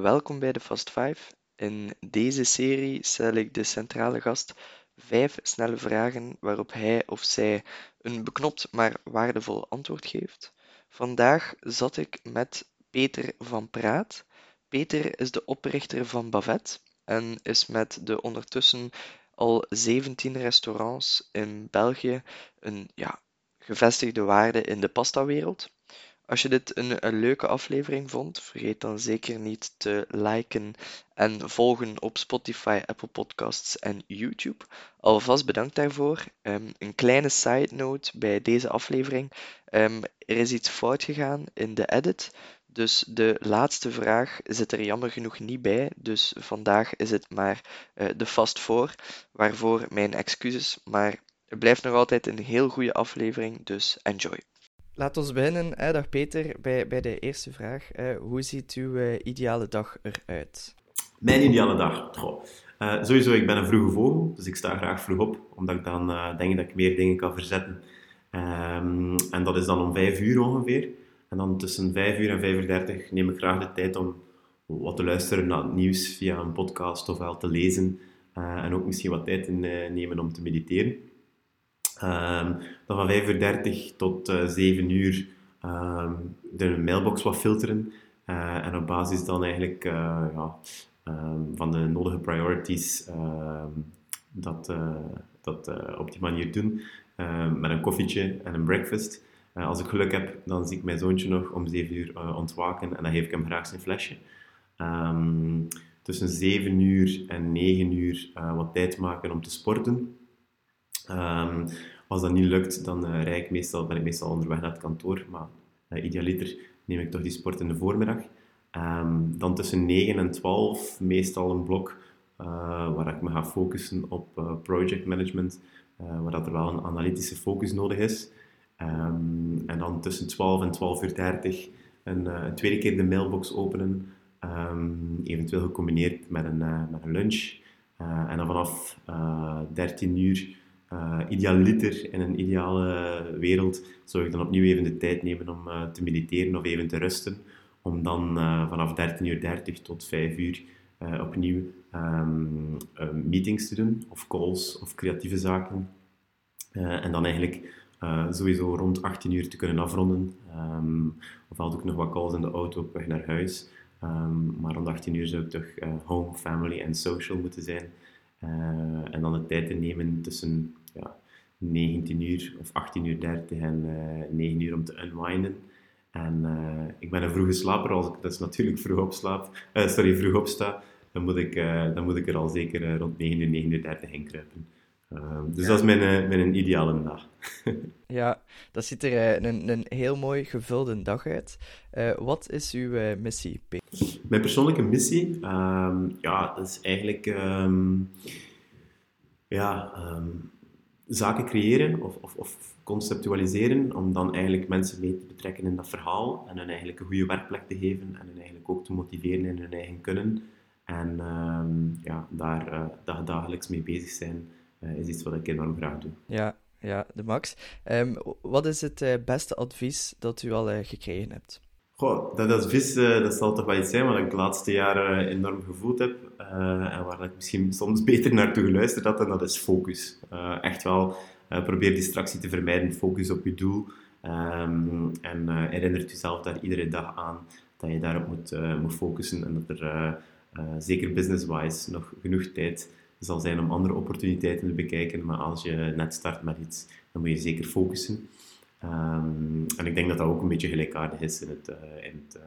welkom bij de Fast 5. In deze serie stel ik de centrale gast vijf snelle vragen waarop hij of zij een beknopt maar waardevol antwoord geeft. Vandaag zat ik met Peter van Praat. Peter is de oprichter van Bavet en is met de ondertussen al 17 restaurants in België een ja, gevestigde waarde in de pastawereld. Als je dit een, leuke aflevering vond, vergeet dan zeker niet te liken en volgen op Spotify, Apple Podcasts en YouTube. Alvast bedankt daarvoor. Um, een kleine side note bij deze aflevering. Um, er is iets fout gegaan in de edit. Dus de laatste vraag zit er jammer genoeg niet bij. Dus vandaag is het maar uh, de vast voor. Waarvoor mijn excuses. Maar het blijft nog altijd een heel goede aflevering. Dus enjoy. Laten we beginnen, dag Peter, bij, bij de eerste vraag. hoe ziet uw uh, ideale dag eruit? Mijn ideale dag? Goh. Uh, sowieso, ik ben een vroege vogel, dus ik sta graag vroeg op, omdat ik dan uh, denk dat ik meer dingen kan verzetten. Um, en dat is dan om 5 uur ongeveer. En dan tussen 5 uur en 5 uur 30 neem ik graag de tijd om wat te luisteren naar het nieuws via een podcast of wel te lezen. en ook misschien wat tijd in, nemen om te mediteren. Um, dan van 5 uur 30 tot uh, 7 uur um, de mailbox wat filteren. Uh, en op basis dan eigenlijk uh, ja, um, van de nodige priorities dat, dat op die manier doen. met een koffietje en een breakfast. als ik geluk heb, dan zie ik mijn zoontje nog om 7 uur ontwaken en dan geef ik hem graag zijn flesje. tussen 7 uur en 9 uur wat tijd maken om te sporten. Um, als dat niet lukt, dan uh, ik meestal, ben ik meestal onderweg naar het kantoor. Maar uh, idealiter neem ik toch die sport in de voormiddag. Um, dan tussen 9 en 12 meestal een blok uh, waar ik me ga focussen op project management, waar dat er wel een analytische focus nodig is. Um, en dan tussen 12 en 12 uur 30 een, tweede keer de mailbox openen, eventueel gecombineerd met een, met een lunch. en dan vanaf 13 uur uh, idealiter in een ideale wereld zou ik dan opnieuw even de tijd nemen om uh, te mediteren of even te rusten. Om dan uh, vanaf 13.30 uur tot 5 uur opnieuw um, meetings te doen, of calls, of creatieve zaken. en dan eigenlijk sowieso rond 18 uur te kunnen afronden. Um, ofwel doe ik nog wat calls in de auto op weg naar huis. Um, maar rond 18 uur zou ik toch home, family en social moeten zijn. En dan de tijd te nemen tussen 19 uur of 18 uur 30 en uh, eh, 9 uur om te unwinden. En uh, ik ben een vroege slaper, als ik dus natuurlijk vroeg opslaap, sorry, vroeg opsta, dan moet ik, dan moet ik er al zeker rond 9 uur, 9 uur 30 in kruipen. Ehm, dus dat is mijn, mijn ideale dag. ja, dat ziet er een, een heel mooi gevulde dag uit. wat is uw missie, Peter? Mijn persoonlijke missie? Um, ja, dat is eigenlijk... Um, ja, zaken creëren of, of, of, conceptualiseren, om dan eigenlijk mensen mee te betrekken in dat verhaal en hen eigenlijk een goede werkplek te geven en hen eigenlijk ook te motiveren in hun eigen kunnen. En um, ja, daar uh, dagelijks mee bezig zijn, uh, is iets wat ik enorm graag doe. Ja, ja de max. Um, wat is het uh, beste advies dat u al gekregen hebt? Goh, dat advies uh, dat zal toch wel iets zijn wat ik de laatste jaren enorm gevoeld heb uh, en waar ik misschien soms beter naartoe geluisterd had, en dat is focus. Echt wel, probeer distractie te vermijden, focus op je doel um, en herinnert jezelf daar iedere dag aan dat je daarop moet, moet focussen en dat er zeker business-wise nog genoeg tijd zal zijn om andere opportuniteiten te bekijken, maar als je net start met iets, dan moet je zeker focussen. Um, en ik denk dat dat ook een beetje gelijkaardig is in het, uh, in het uh,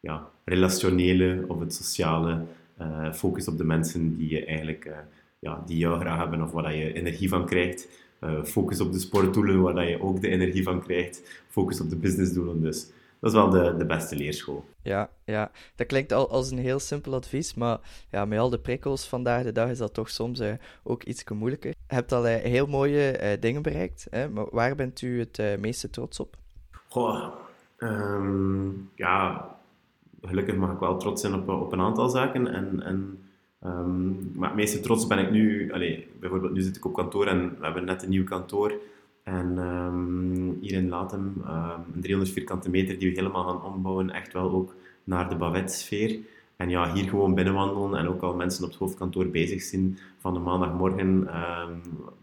ja, relationele of het sociale. Uh, focus op de mensen die, je eigenlijk, ja, die jou graag hebben of waar je energie van krijgt. focus op de sportdoelen waar je ook de energie van krijgt. Focus op de businessdoelen. Dus dat is wel de, de beste leerschool. Ja, ja, dat klinkt al als een heel simpel advies, maar ja, met al de prikkels vandaag de dag is dat toch soms uh, ook iets moeilijker. Je hebt al uh, heel mooie uh, dingen bereikt, hè? maar waar bent u het meeste trots op? Goh, um, ja, gelukkig mag ik wel trots zijn op, op een aantal zaken. En, en, um, maar het meeste trots ben ik nu, allez, bijvoorbeeld nu zit ik op kantoor en we hebben net een nieuw kantoor. En um, hier in Latem, um, een 300 vierkante meter die we helemaal gaan ombouwen, echt wel ook naar de Bavet-sfeer. En ja, hier gewoon binnenwandelen en ook al mensen op het hoofdkantoor bezig zijn van de maandagmorgen ehm,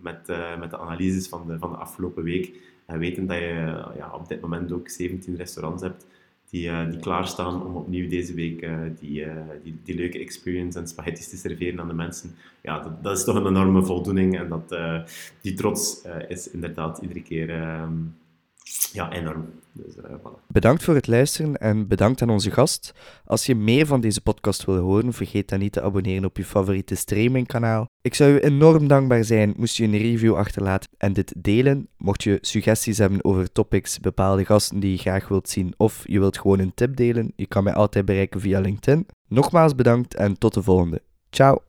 met, uh, met de analyses van de, van de afgelopen week. En weten dat je ja, op dit moment ook 17 restaurants hebt die, uh, die klaarstaan om opnieuw deze week die, die, die, leuke experience en spaghetti's te serveren aan de mensen. Ja, dat, dat is toch een enorme voldoening en dat, die trots is inderdaad iedere keer ehm, ja, enorm. Dus, uh, voilà. Bedankt voor het luisteren en bedankt aan onze gast. Als je meer van deze podcast wil horen, vergeet dan niet te abonneren op je favoriete streamingkanaal. Ik zou je enorm dankbaar zijn moest je een review achterlaten en dit delen. Mocht je suggesties hebben over topics, bepaalde gasten die je graag wilt zien of je wilt gewoon een tip delen, je kan mij altijd bereiken via LinkedIn. Nogmaals bedankt en tot de volgende. Ciao!